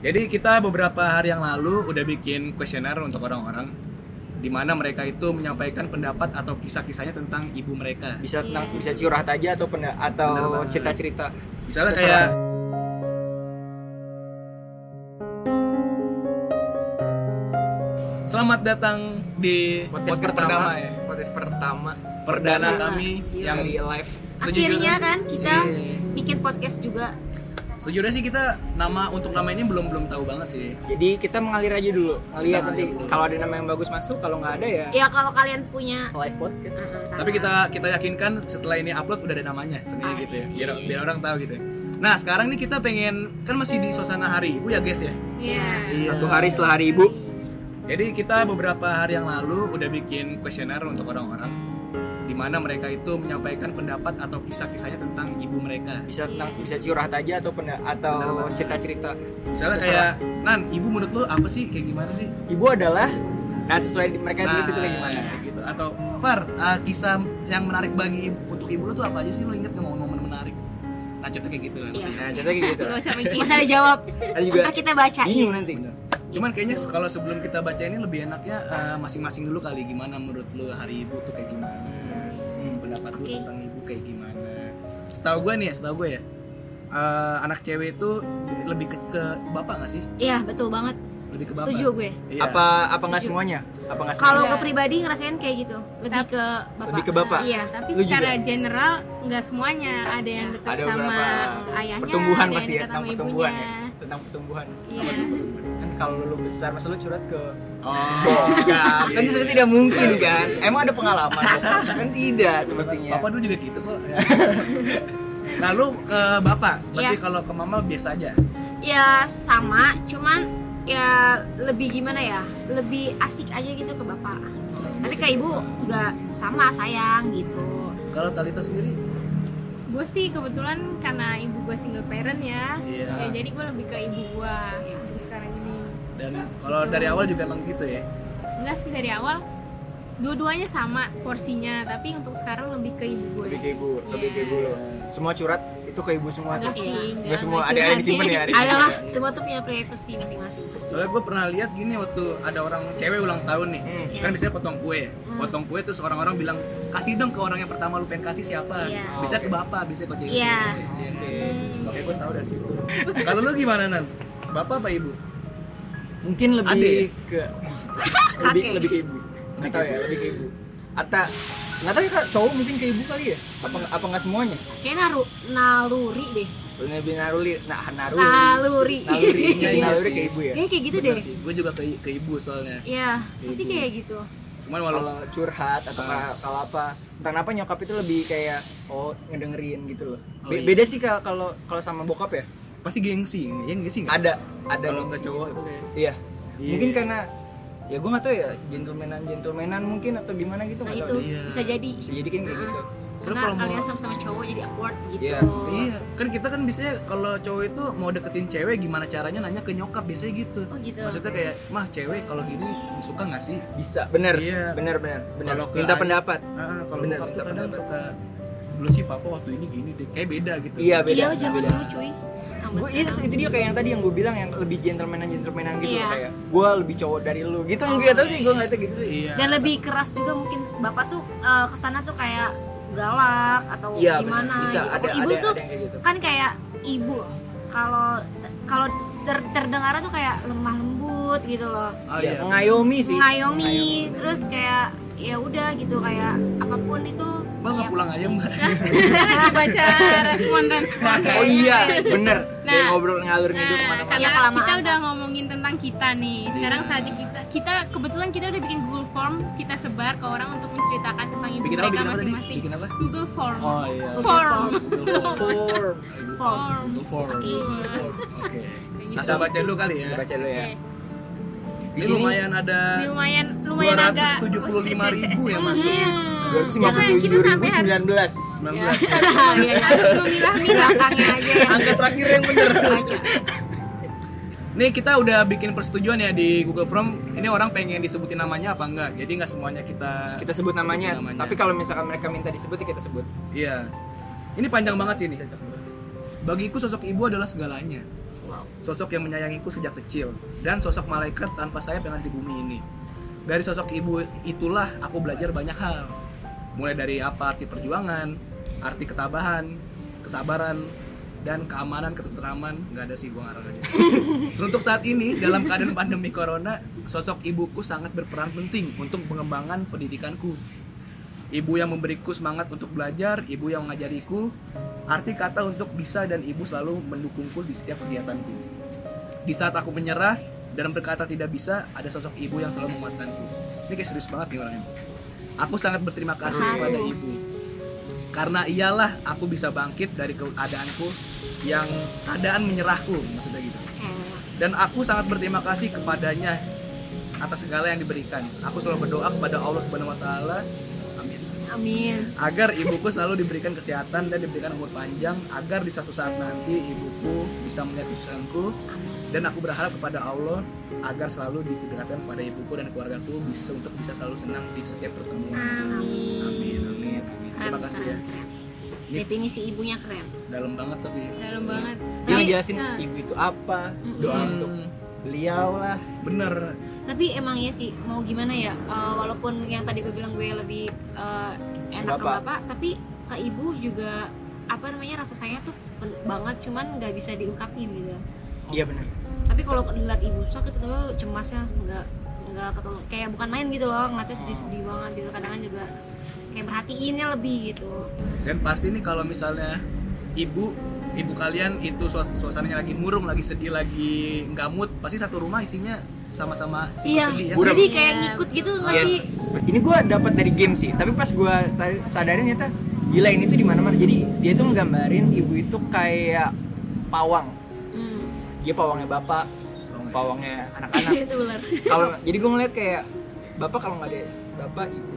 Jadi kita beberapa hari yang lalu udah bikin kuesioner untuk orang-orang di mana mereka itu menyampaikan pendapat atau kisah-kisahnya tentang ibu mereka. Bisa tentang Iya. bisa curhat aja atau penda, atau cerita-cerita. Misalnya Terserah. kayak Selamat datang di podcast, pertama, ya. Podcast pertama Perdana Iya. kami yang yang di live. Akhirnya kan kita Iya. bikin podcast juga. Sejujurnya sih kita nama untuk nama ini belum belum tahu banget sih. Jadi kita mengalir aja dulu. Kita nanti kalau ada nama yang bagus masuk, kalau nggak ada ya Ya kalau kalian punya live podcast. uh. Tapi kita kita yakinkan setelah ini upload udah ada namanya sendiri Ah, gitu ya. iya, Biar iya. biar orang tahu gitu. ya. Nah, sekarang nih kita pengen kan masih di suasana hari Ibu ya, guys ya. Iya. Iya. Satu hari setelah hari ibu. Jadi kita beberapa hari yang lalu udah bikin kuesioner untuk orang-orang mana mereka itu menyampaikan pendapat atau kisah-kisahnya tentang ibu mereka. Bisa tentang bisa curhat aja atau penda, atau cerita-cerita. Misalnya Terserah. kayak Nan, ibu menurut lu apa sih kayak gimana sih? Ibu adalah nah sesuai di- mereka tulis itu kayak gimana. kayak gitu. Atau Far, uh, kisah yang menarik bagi ibu, untuk ibu lu tuh apa aja sih? Lu inget nggak momen-momen menarik? Nah, contoh kayak gitu lah. Iya. maksudnya. Nah, contohnya kayak gitu. Gak usah dijawab. Ada juga Ntar kita bacain. bingung nanti. Bener. Cuman kayaknya kalau sebelum kita baca ini lebih enaknya uh, masing-masing dulu kali gimana menurut lu hari ibu tuh kayak gimana? Pendapat lu Oke. tentang ibu kayak gimana? Setahu gue nih ya, setahu gue ya. uh, anak cewek itu lebih ke, ke bapak gak sih? Iya betul banget. Lebih ke bapak. Setuju gue. Iya. Apa apa nggak semuanya? Apa nggak Kalau gue pribadi ngerasain kayak gitu. Lebih ke bapak. Lebih ke bapak. Iya, tapi Lu secara juga? general nggak semuanya. Ada yang dekat Ada sama ayahnya, pertumbuhan ada yang pasti ya tentang pertumbuhan ibunya. ya tentang pertumbuhan Iya. Kalau lu besar masa lu curhat ke Oh, bokap kan itu sebenarnya tidak mungkin Iya, kan emang ada pengalaman kan tidak sepertinya Bapak dulu juga gitu kok. nah, lu ke bapak, berarti Iya. kalau ke mama biasa aja. Ya sama, cuman ya lebih gimana ya? Lebih asik aja gitu ke bapak. Tapi ke ibu nggak sama sayang gitu. Kalau Talita sendiri? Gue sih kebetulan karena ibu gue single parent ya, Iya. ya jadi gue lebih ke ibu gue untuk sekarang ini. Dan kalau dari awal juga emang gitu ya. Enggak sih dari awal, dua-duanya sama porsinya, tapi untuk sekarang lebih ke ibu gue. lebih ke ibu lebih ke ibu lo semua curhat itu ke ibu semua Enggak tuh sih, Iya. Enggak semua ada ada disimpan ya ada Ada lah, semua tuh punya privacy masing-masing. Soalnya gue pernah lihat gini waktu ada orang cewek ulang tahun nih, Hmm. kan biasanya potong kue, ya. potong kue terus orang-orang bilang kasih dong ke orang yang pertama lu pengen kasih siapa? Iya. Bisa ke bapak, bisa ke cewek. Iya. Makanya gue tahu dari situ. Kalau lu gimana nan? Bapak apa ibu? Mungkin lebih Ade ke lebih Kakek. lebih ke ibu nggak tahu ya lebih ke ibu atau nggak tahu ya kak cowok mungkin ke ibu kali ya apa apa nggak semuanya Kayak naru, naluri deh. lebih naruli nah naruli Naluri. naluri Iya, iya naluri sih. ke ibu ya Kayak kayak gitu Bener deh. sih. Gue juga ke, ke ibu soalnya. Iya, pasti kayak gitu. Cuman walau kalau curhat atau ka- kalau apa entah kenapa nyokap itu lebih kayak oh ngedengerin gitu loh Oh, Be- iya. beda sih Kak, kalau kalau sama bokap ya pasti gengsi, ya gengsi nggak? ada ada Kalau ke cowok gitu. tuh iya Iya. mungkin karena ya gue nggak tahu ya gentlemanan gentlemanan mungkin atau gimana gitu Nah nggak itu Iya. bisa jadi. bisa jadi kan kayak gitu Soalnya Karena kalau mau- kalian sama-sama cowok jadi awkward gitu. Iya. Iya, kan kita kan biasanya kalau cowok itu mau deketin cewek gimana caranya nanya ke nyokap biasanya gitu. Oh gitu. Maksudnya kayak, mah cewek kalau gini suka nggak sih? bisa bener Iya. bener bener bener ke minta ay- pendapat Ah, kalau Bener, minta kadang pendapat. suka dulu sih papa waktu ini gini deh, kayak beda gitu. iya beda Iya, zaman beda. dulu cuy. Gue itu, sekarang. itu dia kayak yang tadi yang gue bilang yang lebih gentlemanan gentlemanan gitu Iya. kayak gue lebih cowok dari lu gitu nggak tahu sih gue nggak tahu gitu sih Iya. Dan lebih keras juga mungkin bapak tuh eh, ke sana tuh kayak galak atau Iya, gimana bener. Bisa, gitu. ada- ibu ada- tuh ada yang kayak gitu. kan kayak ibu kalau kalau ter- terdengar tuh kayak lemah lembut gitu loh Oh, Iya, iya. mengayomi sih mengayomi terus kayak ya udah gitu kayak apa pun itu Mbak nggak ya, pulang aja mbak. Baca respon-respon. oh iya bener Nah, Kayak ngobrol ngalur ngidul Nah, ke mana-mana karena kelamaan. kita udah ngomongin tentang kita nih. Sekarang saatnya kita kita kebetulan kita udah bikin Google Form, kita sebar ke orang untuk menceritakan tentang ibu Bikin mereka Bikin masing-masing. Bikin apa? Google Form. Oh iya. Form. Google Form. Form. Form. Google Form. Oke. Oke. gitu. Nah, saya baca dulu kali ya. baca dulu ya Oke. di Ini sini lumayan ada lumayan lumayan agak 275.000 yang masuk. Hmm. 257.2019 19 Ya, harus memilah-milah aja ya Angka terakhir yang baca Nih kita udah bikin persetujuan ya di Google Form. Ini orang pengen disebutin namanya apa enggak? Jadi nggak semuanya kita kita sebut namanya, Sebutin tapi kalau misalkan mereka minta disebut ya kita sebut Iya. Ini panjang banget sih ini. Bagiku sosok ibu adalah segalanya. sosok yang menyayangiku sejak kecil dan sosok malaikat tanpa sayap yang ada di bumi ini. Dari sosok ibu itulah aku belajar banyak hal. Mulai dari apa arti perjuangan, arti ketabahan, kesabaran, dan keamanan, ketentraman, nggak ada sih gua ngarang aja. Untuk saat ini dalam keadaan pandemi corona, sosok ibuku sangat berperan penting untuk pengembangan pendidikanku. Ibu yang memberiku semangat untuk belajar, ibu yang mengajariku, arti kata untuk bisa dan ibu selalu mendukungku di setiap kegiatanku. Di saat aku menyerah dan berkata tidak bisa, ada sosok ibu yang selalu menguatkanku. Ini kayak serius banget nih orangnya. Aku sangat berterima kasih Seru. kepada ibu. Karena iyalah aku bisa bangkit dari keadaanku yang keadaan menyerahku, maksudnya gitu. Dan aku sangat berterima kasih kepadanya atas segala yang diberikan. Aku selalu berdoa kepada Allah Subhanahu wa taala. Amin. amin Agar ibuku selalu diberikan kesehatan dan diberikan umur panjang agar di suatu saat nanti ibuku bisa melihat kesusahanku dan aku berharap kepada Allah agar selalu didekatkan kepada ibuku dan keluargaku bisa untuk bisa selalu senang di setiap pertemuan. amin Amin. Amin. Terima kasih ya. keren. definisi ibunya keren Dalam banget tapi. dalam banget Dia ngejelasin Nah. ibu itu apa, doa Hmm, untuk beliau lah. bener. tapi emang ya sih mau gimana ya eh, walaupun yang tadi gue bilang gue lebih eh, enak ke Bapak. bapak tapi ke ibu juga apa namanya rasa sayang tuh banget cuman nggak bisa diungkapin gitu Iya benar. Tapi kalau ngeliat ibu sakit itu cemas ya nggak nggak ketemu kayak bukan main gitu loh ngeliatnya jadi sedih banget gitu kadang kan juga kayak perhatiinnya lebih gitu Dan pasti nih kalau misalnya ibu ibu kalian itu suas- suasananya lagi murung, lagi sedih, lagi nggak mood, pasti satu rumah isinya sama-sama iya sedih ya. Jadi Iya. kayak ngikut gitu nggak sih Yes. Ini gue dapat dari game sih, tapi pas gue sadarin ternyata gila ini tuh di mana-mana. Jadi dia tuh nggambarin ibu itu kayak pawang. Dia pawangnya bapak, pawangnya anak-anak. itu ular kalau jadi gue ngeliat kayak bapak kalau nggak ada bapak ibu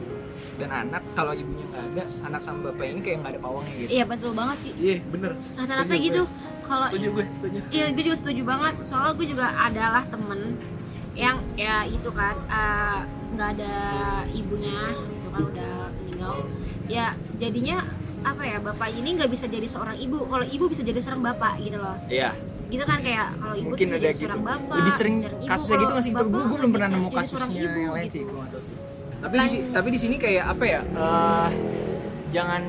dan anak kalau ibunya nggak ada anak sama bapak ini kayak nggak ada pawangnya gitu iya betul banget sih Iya, bener. rata-rata gitu kalau Setuju gue, setuju. Iya, gue juga setuju banget. Soalnya gue juga adalah temen yang ya itu kan eh, nggak ada ibunya, itu kan udah meninggal. Ya jadinya apa ya bapak ini nggak bisa jadi seorang ibu. Kalau ibu bisa jadi seorang bapak gitu loh. iya Gitu kan kayak kalau ibu Mungkin tuh ada jadi gitu. bapak. lebih sering ibu. kasusnya gitu nggak sih gue bapak gue nggak belum pernah nemu kasusnya ibu, yang lain sih gitu. tapi di, tapi di sini kayak apa ya eh, jangan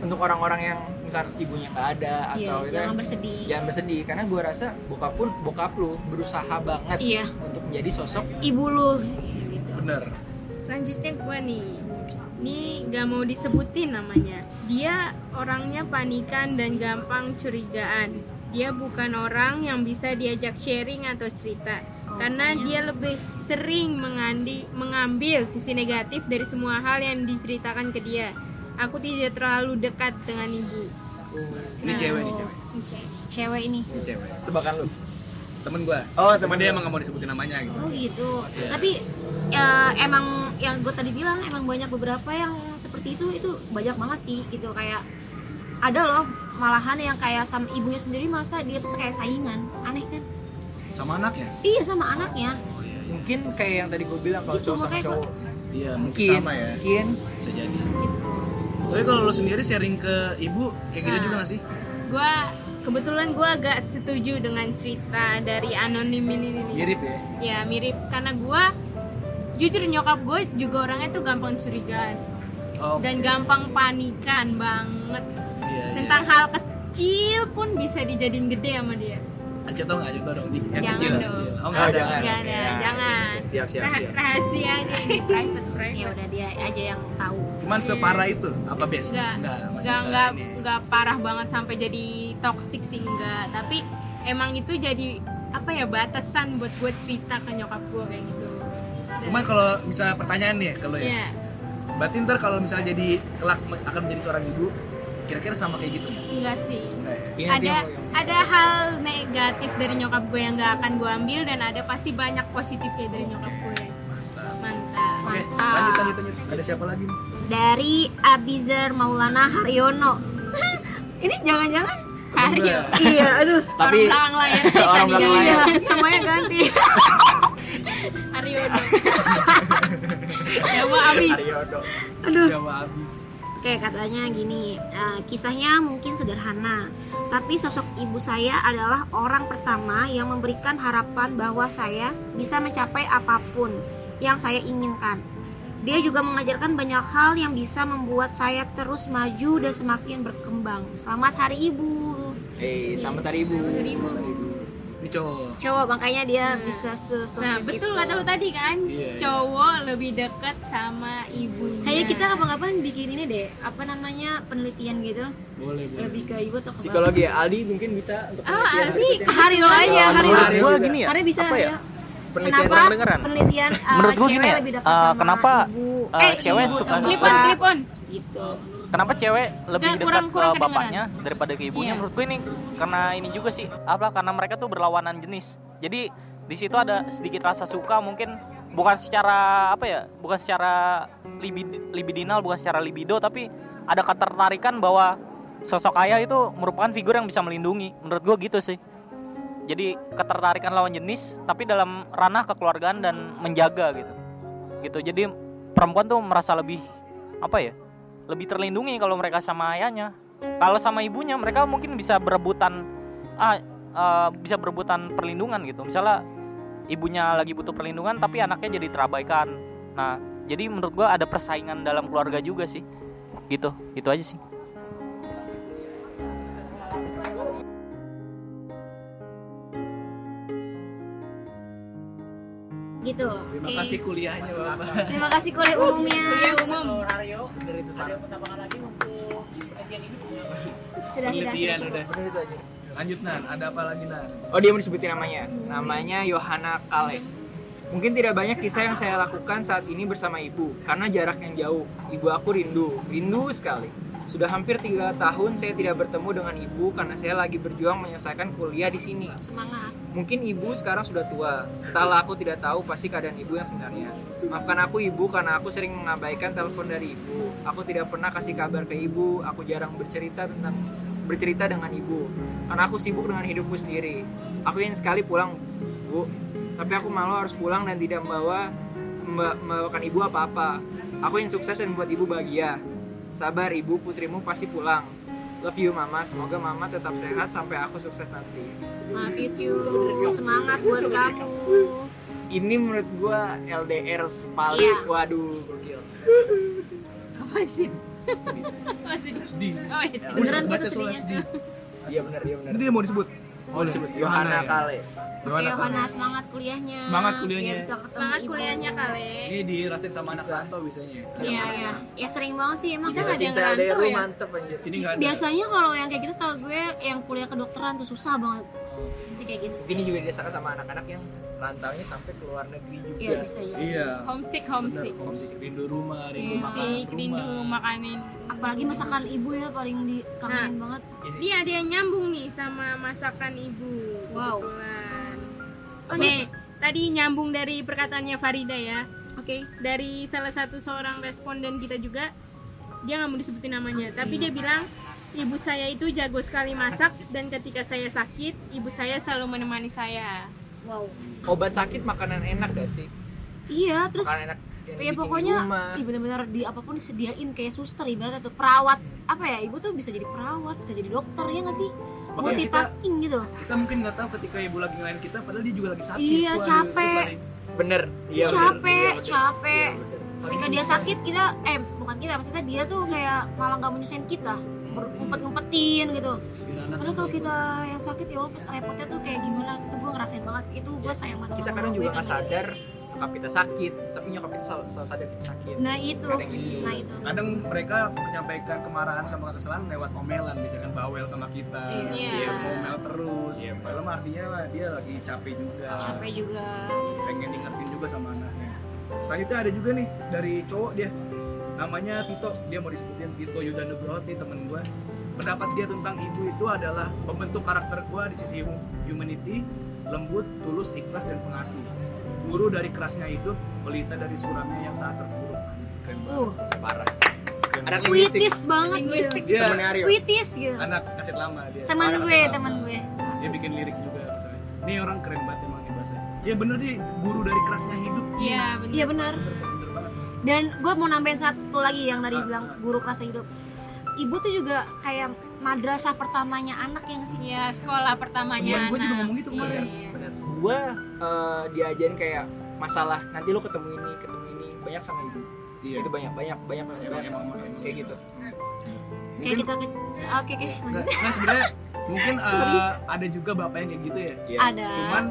untuk orang-orang yang misal ibunya nggak ada Iya, atau gitu jangan kan, bersedih. jangan bersedih karena gue rasa bokap pun bokap lu berusaha banget Iya. untuk menjadi sosok Ibu lu gitu. Bener. selanjutnya gue nih ini gak mau disebutin namanya dia orangnya panikan dan gampang curigaan dia bukan orang yang bisa diajak sharing atau cerita karena dia lebih sering mengandi, mengambil sisi negatif dari semua hal yang diceritakan ke dia aku tidak terlalu dekat dengan ibu Ini Nah. cewek nih, cewek. Ini cewek. Cewek ini. Ini cewek. tebakan lu Temen gue. Oh, temen temen dia emang gak mau disebutin namanya gitu. Oh gitu. Iya. Tapi ya emang yang gue tadi bilang emang banyak beberapa yang seperti itu itu banyak banget sih gitu kayak ada loh malahan yang kayak sama ibunya sendiri masa dia tuh kayak saingan aneh kan Sama anaknya. iya sama anaknya Oh iya. iya. mungkin kayak yang tadi gue bilang kalau Gitu, cowok sama cowok Iya, mungkin mungkin sama ya. mungkin Bisa jadi. gitu Tapi kalau lo sendiri sharing ke ibu kayak gitu Nah. juga gak sih? gue kebetulan gue agak setuju dengan cerita dari anonim ini nih Mirip ya. ya mirip karena gue jujur nyokap gue juga orangnya tuh gampang curigaan Oh, dan gampang panikan banget iya, iya. tentang hal kecil pun bisa dijadiin gede sama dia Aja tau gak? Aja tau dong. Di- Yang Jangan kecil. yang dong. kecil. Oh Oh, nggak ada. jangan. Nggak ada, Ya, jangan. siap siap Rah- siap rahasia aja ini private ya private udah dia aja yang tahu Cuman separah itu apa best? Enggak, Enggak, masih enggak, bisa enggak, ini. enggak parah banget sampai jadi toxic sih enggak Tapi emang itu jadi apa ya batasan buat gue cerita ke nyokap gue kayak gitu Cuman kalau misalnya pertanyaan nih kalau ya. Iya, Berarti ntar kalau misalnya jadi kelak akan menjadi seorang ibu, kira-kira sama kayak gitu nggak? enggak sih. Enggak ya? Nanti ada yang- ada hal negatif dari nyokap gue yang gak akan gue ambil dan ada pasti banyak positifnya dari nyokap gue. Mantap. Oke, Mantap. lanjut lanjut lanjut. Ada siapa lagi? Dari Abizar Maulana Haryono. Ini jangan-jangan? Aryo iya. Aduh. Tapi- orang belakang layar Orang belakang tadi. iya namanya ganti. Aryono ya mau habis Aryodo. aduh. Jawa habis. Oke, katanya gini, eh, kisahnya mungkin sederhana, tapi sosok ibu saya adalah orang pertama yang memberikan harapan bahwa saya bisa mencapai apa pun yang saya inginkan. Dia juga mengajarkan banyak hal yang bisa membuat saya terus maju dan semakin berkembang. Selamat Hari Ibu. Eh, selamat hari ibu. Terima. Ini cowok. Cowok makanya dia bisa sesosok Nah, betul itu. kata lu tadi kan, Iya, iya. cowok lebih dekat sama ibunya. Kayak kita kapan-kapan bikin ini deh, apa namanya penelitian gitu, Boleh, boleh. lebih ke ibu atau ke. Psikologi ya, Aldi mungkin bisa untuk Ah, penelitian Aldi. Hari lo aja, hari menurut lo. gua gini ya Hari bisa apa ya. Penelitian Kenapa dengeran. penelitian uh, Menurut gua cewek gini ya, lebih dekat uh, sama kenapa, ibu, uh, eh, cewek ibu suka- atau clip on, bapak? clip on. gitu. Kenapa cewek lebih Nggak, dekat kurang- ke kurang bapaknya daripada ke ibunya? Iya. menurut gue ini karena ini juga sih apa karena mereka tuh berlawanan jenis. Jadi di situ ada sedikit rasa suka mungkin bukan secara apa ya bukan secara libid- libidinal bukan secara libido tapi ada ketertarikan bahwa sosok ayah itu merupakan figur yang bisa melindungi. Menurut gue gitu sih. Jadi ketertarikan lawan jenis tapi dalam ranah kekeluargaan dan menjaga gitu. Gitu jadi perempuan tuh merasa lebih apa ya lebih terlindungi kalau mereka sama ayahnya kalau sama ibunya mereka mungkin bisa berebutan ah eh, bisa berebutan perlindungan gitu misalnya ibunya lagi butuh perlindungan tapi anaknya jadi terabaikan nah jadi menurut gua ada persaingan dalam keluarga juga sih gitu itu aja sih Gitu. Terima kasih kuliahnya, Bapak. Terima kasih kuliah umumnya. Kuliah umum. Sudah sudah Penelitian sudah. udah. Bener itu aja. Lanjut Nan, ada apa lagi Nan? Oh dia mau disebutin namanya Namanya Yohana Kale Mungkin tidak banyak kisah yang saya lakukan saat ini bersama ibu Karena jarak yang jauh Ibu aku rindu, rindu sekali Sudah hampir tiga tahun saya tidak bertemu dengan ibu Karena saya lagi berjuang menyelesaikan kuliah di sini. Semangat. Mungkin ibu sekarang sudah tua. Entahlah aku tidak tahu pasti keadaan ibu yang sebenarnya. Maafkan aku ibu karena aku sering mengabaikan telepon dari ibu. Aku tidak pernah kasih kabar ke ibu. Aku jarang bercerita tentang bercerita dengan ibu. Karena aku sibuk dengan hidupku sendiri. Aku ingin sekali pulang bu. Tapi aku malu harus pulang dan tidak membawa memba- membawakan ibu apa-apa. Aku ingin sukses dan membuat ibu bahagia Sabar ibu, putrimu pasti pulang Love you mama, semoga mama tetap sehat sampai aku sukses nanti Love you too. Semangat buat kamu. ini menurut gua LDR paling Iya. waduh gokil Apa sih? Sih? Sedih. Oh, iya. Gue Beneran sempet gitu sedih. iya benar iya benar Ini dia mau disebut. Oh disebut Yohana Yohana ya. Kale Yohana Yohana Kale. semangat kuliahnya. Semangat kuliahnya. Semangat ibu. kuliahnya kali. Ini dirasain sama anak rantau biasanya. Iya, iya. Ya sering banget sih emang. Kita kan ada yang lu ya? mantep anjir Sini nggak ada. Biasanya kalau yang kayak gitu setahu gue yang kuliah kedokteran tuh susah banget. Sih kayak gitu sih. ini juga dirasakan sama anak-anak yang rantaunya sampai ke luar negeri juga Iya, bisa juga. Iya. Homesick, Bener, homesick. homesick. Rindu rumah, rindu Iya. makan Homesick, rindu rumah. makanin. Apalagi masakan ibu ya paling dikangenin banget. Dia ada yang nyambung nih sama masakan ibu. Wow. Kebetulan. Nih, tadi nyambung dari perkataannya Farida ya. Oke. Dari salah satu seorang responden kita juga, dia nggak mau disebutin namanya, tapi dia bilang ibu saya itu jago sekali masak dan ketika saya sakit, ibu saya selalu menemani saya. Wow. obat sakit makanan enak gak sih Iya, terus makanan enak yang ya pokoknya ya benar-benar di apa pun disediain kayak suster ibaratnya tuh perawat apa ya ibu tuh bisa jadi perawat bisa jadi dokter ya nggak sih Makanya multitasking gitu Kita mungkin nggak tahu ketika ibu lagi ngelain kita, padahal dia juga lagi sakit. Iya, Waduh, capek. bener iya bener, capek iya, bener. capek Iya, bener. ketika dia sakit kita eh bukan kita maksudnya dia tuh kayak malah nggak menyusahin kita ngumpet ngumpetin gitu. Padahal kalau kita yang sakit ya Allah pas repotnya tuh kayak gimana itu gue ngerasain banget. Itu gue sayang banget kita kadang juga nggak sadar nyokap kita sakit tapi nyokap kita selalu, selalu sadar kita sakit. Nah itu. Kadang gitu. nah itu. Kadang mereka menyampaikan kemarahan sama kekesalan lewat omelan misalkan bawel sama kita. Iya. dia ngomel terus. Iya, padahal mah artinya lah dia lagi capek juga. Capek juga. Pengen diingetin juga sama anaknya. Selanjutnya ada juga nih dari cowok dia namanya Tito dia mau disebutin Tito Yuda Nugroho nih temen gue pendapat dia tentang ibu itu adalah pembentuk karakter gue di sisi hu- humanity lembut tulus ikhlas dan pengasih. Guru dari kerasnya hidup pelita dari suramnya yang saat terpuruk. Keren uh. Banget parah keren Anak banget. puitis banget Linguistik. dia puitis gitu anak kaset lama dia. Teman Anak gue teman gue. Dia bikin lirik juga misalnya ini orang keren banget emang nih bahasa. Ya bener sih. Guru dari kerasnya hidup. Iya, benar. iya benar dan gue mau nambahin satu lagi yang tadi bilang guru rasa hidup ibu tuh juga kayak madrasah pertamanya anak yang sih ya sekolah pertamanya Temen gue juga anak ngomong gitu kemarin. Iya. bener gue eh, diajarin kayak masalah nanti lo ketemu ini ketemu ini banyak sama ibu Iya. itu banyak banyak banyak banyak, Emang, banyak sama- emang, emang. kayak gitu kayak kita ke- oke oke Nggak, nggak, sebenarnya mungkin eh, ada juga bapak yang kayak gitu ya. Iya. ada Cuman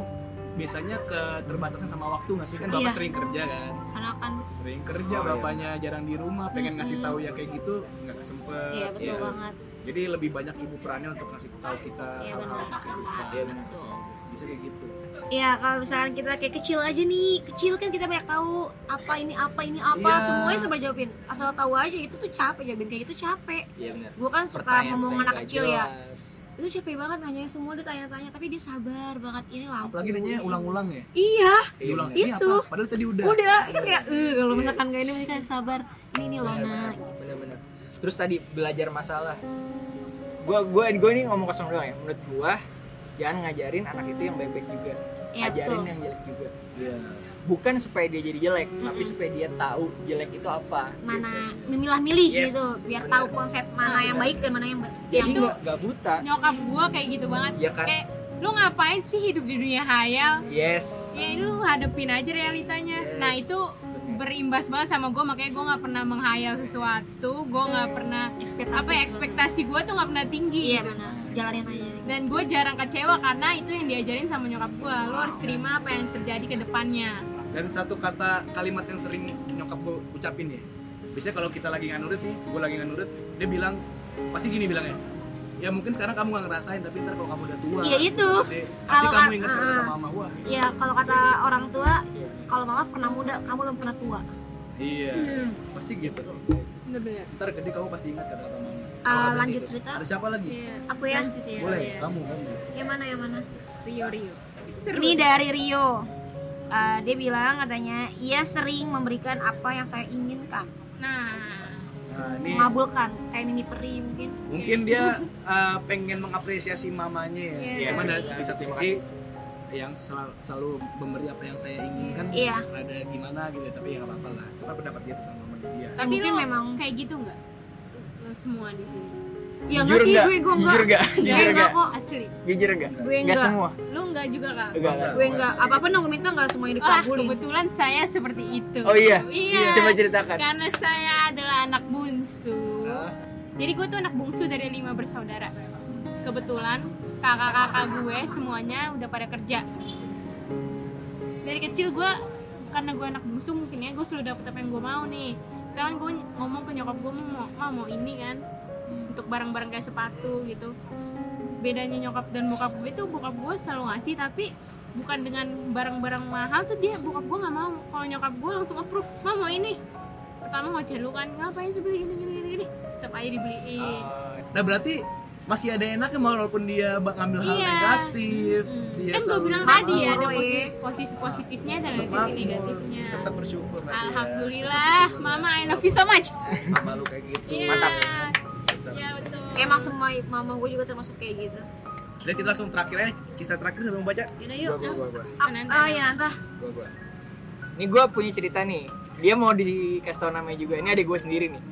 biasanya keterbatasan sama waktu nggak sih kan bapak Iya. sering kerja kan. karena kan Sering kerja Oh, iya. bapaknya jarang di rumah, pengen ngasih tahu ya kayak gitu nggak kesempet. iya betul ya. banget Jadi lebih banyak ibu perannya untuk ngasih tahu kita Iya, hal-hal benar. tentang kehidupan. Iya. Bisa, kayak gitu. Iya kalau misalkan kita kayak kecil aja nih kecil kan kita banyak tahu apa ini apa ini apa Iya. semuanya serba jawabin asal tahu aja itu tuh capek jawabin kayak gitu capek iya benar gue kan suka Pertanyaan- ngomong anak kecil ya jelas. Itu capek banget nanya semua ditanya-tanya tapi dia sabar banget ini lampu Apalagi nanya ulang-ulang ya. iya benar. ini Itu. apa? Padahal tadi udah. udah itu kayak eh kalau misalkan gak ini mereka sabar ini nih Lona bener-bener terus tadi belajar masalah gua gua gua ini ngomong kosong doang ya menurut gua jangan ngajarin anak itu yang baik-baik juga Iya, ajarin betul. yang jelek juga Iya. Bukan supaya dia jadi jelek tapi supaya dia tahu jelek itu apa mana memilah-milih Yes, gitu biar benar. tahu konsep mana yang baik dan mana yang jadi nggak nggak buta. nyokap gua kayak gitu banget. Ya kan? kayak lu ngapain sih hidup di dunia hayal? Yes. Ya lu hadepin aja realitanya. Yes, nah itu berimbas banget sama gue makanya gue nggak pernah menghayal sesuatu gue nggak pernah ekspektasi apa ya ekspektasi gue tuh nggak pernah tinggi iya gitu. benar jalanin aja. Dan gue jarang kecewa karena itu yang diajarin sama nyokap gue lo harus terima apa yang terjadi ke depannya Dan satu kata kalimat yang sering nyokap gue ucapin ya. Biasanya kalau kita lagi nggak nurut nih, gue lagi nggak nurut, dia bilang pasti gini bilangnya. Ya mungkin sekarang kamu nggak ngerasain, tapi ntar kalau kamu udah tua, Iya, itu. pasti Kalau kamu ingat ah. kata mama wah. ya kalau kata orang tua kalau mama pernah muda kamu belum pernah tua Iya, pasti gitu. bener-bener Ntar gede kamu pasti ingat kata kata mama. Eh, lanjut cerita Ada siapa lagi? Iya. aku ya lanjut ya Boleh, iya. kamu, kamu. yang mana yang mana Rio Rio Seru. ini dari Rio Eh, dia bilang katanya ia sering memberikan apa yang saya inginkan. Nah. Nah, ini mengabulkan kayak mini peri mungkin mungkin dia uh, pengen mengapresiasi mamanya ya. Cuman dari Iya. di satu Terima sisi yang selalu, selalu memberi apa yang saya inginkan Iya. ada gimana gitu tapi ya nggak apa-apa lah. Itu kan pendapat dia tentang mamanya dia. Tapi mungkin lo memang kayak gitu nggak? Lo semua di sini ya Jujur enggak sih gue gue enggak Jujur nggak? gue Jujur enggak nggak? kok asli jujur enggak Gue nggak enggak. semua lo nggak juga kak enggak enggak gue enggak apa pun yang gue minta enggak semuanya dikabulin kebetulan saya seperti itu. Oh iya? Iya. Coba ceritakan. Karena saya adalah anak bungsu. Ah. Jadi gue tuh anak bungsu dari lima bersaudara. Kebetulan kakak-kakak gue semuanya udah pada kerja. Dari kecil gue karena gue anak bungsu mungkin ya gue selalu dapet apa yang gue mau nih. Sekarang gue ngomong ke nyokap gue mau mau mau ini kan untuk barang-barang kayak sepatu gitu. Bedanya nyokap dan bokap gue tuh bokap gue selalu ngasih tapi bukan dengan barang-barang mahal tuh dia bokap gue nggak mau. Kalau nyokap gue langsung approve mah mau ini? Pertama mau lu kan? Ngapain sih beli gini gini gini gini? Tetap aja dibeliin. Nah berarti masih ada enaknya walaupun dia ngambil hal Iya. negatif. Mm. dia kan gue bilang tadi ya ada posisi, ya. posisi positifnya dan ada sisi negatifnya. Tetap bersyukur dia. alhamdulillah. Mama I love you so much. Mama lu kayak gitu. Iya. Mantap. Ya emang semua mama gue juga termasuk kayak gitu. Udah kita langsung terakhir aja kisah terakhir sebelum baca. Yaudah yuk. Gua gua gua Ah, Nanti. oh iya Nanta gua gua. Ini gue punya cerita nih. Dia mau dikasih tau namanya juga. Ini adik gue sendiri nih.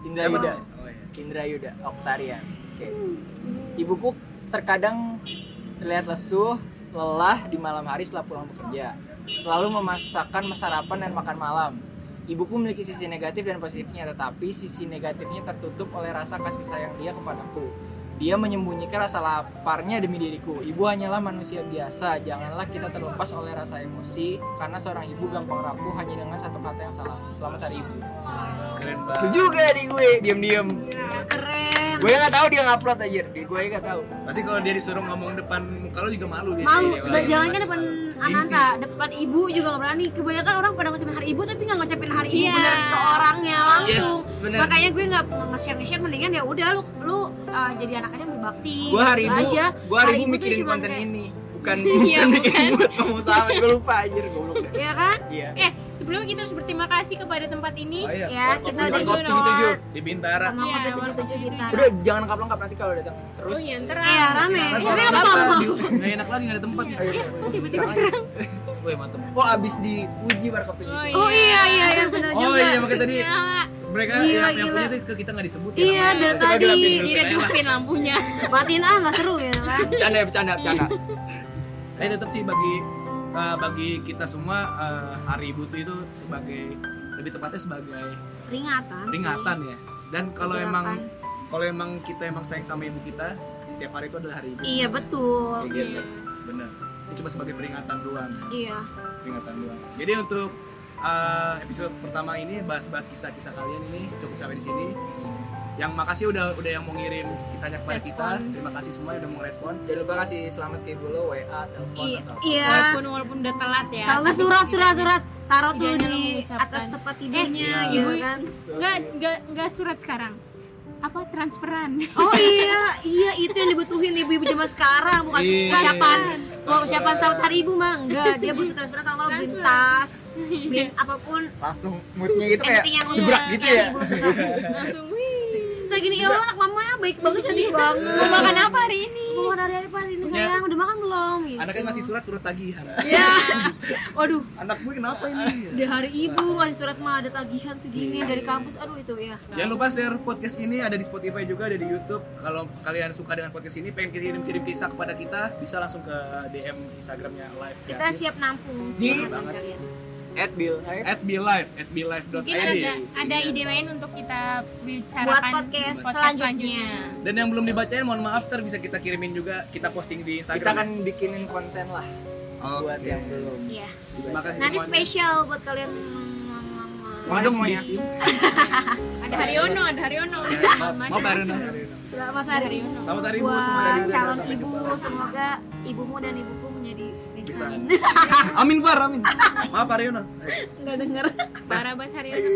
Indra Siapa? Yuda? Oh, iya. Indra Yuda Oktarian oke. Ibuku terkadang terlihat lesuh lelah di malam hari setelah pulang bekerja. Selalu memasakkan sarapan dan makan malam Ibuku memiliki sisi negatif dan positifnya, tetapi sisi negatifnya tertutup oleh rasa kasih sayang dia kepadaku. Dia menyembunyikan rasa laparnya demi diriku. Ibu hanyalah manusia biasa, janganlah kita terlepas oleh rasa emosi, karena seorang ibu gampang rapuh hanya dengan satu kata yang salah. Selamat hari ibu. keren Itu banget juga di gue, diam-diam. keren Gue nggak tahu dia ngupload aja, gue nggak tahu. pasti kalau dia disuruh ngomong depan muka lu juga malu dia malu Dia- Dan jangan kan depan. Ananta depan ibu juga nggak berani kebanyakan orang pada ngucapin hari ibu tapi nggak ngucapin hari ibu Iya. bener ke orangnya langsung Yes, bener. makanya gue nggak nge-share nge-share mendingan ya udah lu lu uh, jadi anak aja berbakti Gue hari ibu, aja gue hari ibu mikirin konten kayak- ini, bukan Iya, bukan bikin bukan. buat ngomong sahabat. Gue lupa aja, gue lupa. Iya kan Iya. eh sebelumnya kita harus berterima kasih kepada tempat ini Oh, iya. Ya, kita di Sunor di Bintara sama Iya, tujuh kopi gitar. Udah jangan lengkap lengkap nanti kalau datang terus. oh iya ntar Iya, rame. Kan Tapi nggak apa, apa-apa. di- nggak enak lagi nggak ada tempat Iya, kok tiba-tiba sekarang Woi mantep Oh abis diuji warkop ini. oh Oh iya iya iya benar oh juga. iya makanya tadi mereka Gila, yang, yang gila. punya itu ke kita nggak disebut Iya, namanya. dari tadi. diredupin lampunya Matiin ah nggak seru gitu kan. Bercanda ya bercanda bercanda. Tapi tetap sih bagi uh, bagi kita semua uh, hari ibu tuh itu sebagai lebih tepatnya sebagai Peringatan. sih. peringatan ya. Dan kalau emang kalau emang kita emang sayang sama ibu kita, setiap hari itu adalah hari ibu. Iya betul. Kayak gitu. Bener. Ini cuma sebagai peringatan doang, Iya. peringatan doang. Jadi untuk uh, episode pertama ini bahas-bahas kisah-kisah kalian ini cukup sampai di sini. Yang makasih udah udah yang mau ngirim kisahnya kepada kita. Respon. Terima kasih semua yang udah mau respon. Jangan lupa kasih selamat ke ibu lo WA telepon I- atau Iya. walaupun walaupun udah telat ya. Kalau nggak surat surat surat. Taruh tuh di atas tempat tidurnya Eh, gitu ibu- kan. nggak nggak nggak surat sekarang. Apa transferan? Oh iya, iya itu yang dibutuhin ibu-ibu zaman sekarang. Bukan Iya. ucapan. Mau ucapan selamat hari ibu mah enggak dia butuh transfer kalau kalau beli tas beli apa pun. Langsung moodnya gitu kayak jebrak gitu ya. langsung kayak gini ya Allah anak mama ya baik banget cantik banget. Mau makan apa hari ini? Mau makan hari apa hari ini sayang? Udah makan belum? Gitu. Anaknya ngasih surat surat tagihan. ya waduh. Anak gue kenapa ini? di hari ibu ngasih surat mah ada tagihan segini dari kampus. Aduh itu ya Jangan lupa share podcast ini ada di Spotify juga ada di YouTube. Kalau kalian suka dengan podcast ini, pengen kirim-kirim kisah kepada kita, bisa langsung ke DM Instagramnya live kita siap nampung Di- Curhatan kalian At Bill. at bilive at bilive.id mungkin ada ada ide lain untuk kita bicarakan Buat podcast selanjutnya. dan yang belum dibacain mohon maaf ter bisa kita kirimin juga kita posting di Kita Instagram akan bikinin konten lah Oke. buat yang belum. iya terima kasih nanti semuanya. spesial buat kalian Mana semuanya? ada Haryono ada Haryono Pak Aruna. selamat hari Haryono selamat hari ibu buat calon ibu semoga ibumu dan ibuku menjadi amin. Far amin. Maaf Aryono nggak denger. Parah banget Haryono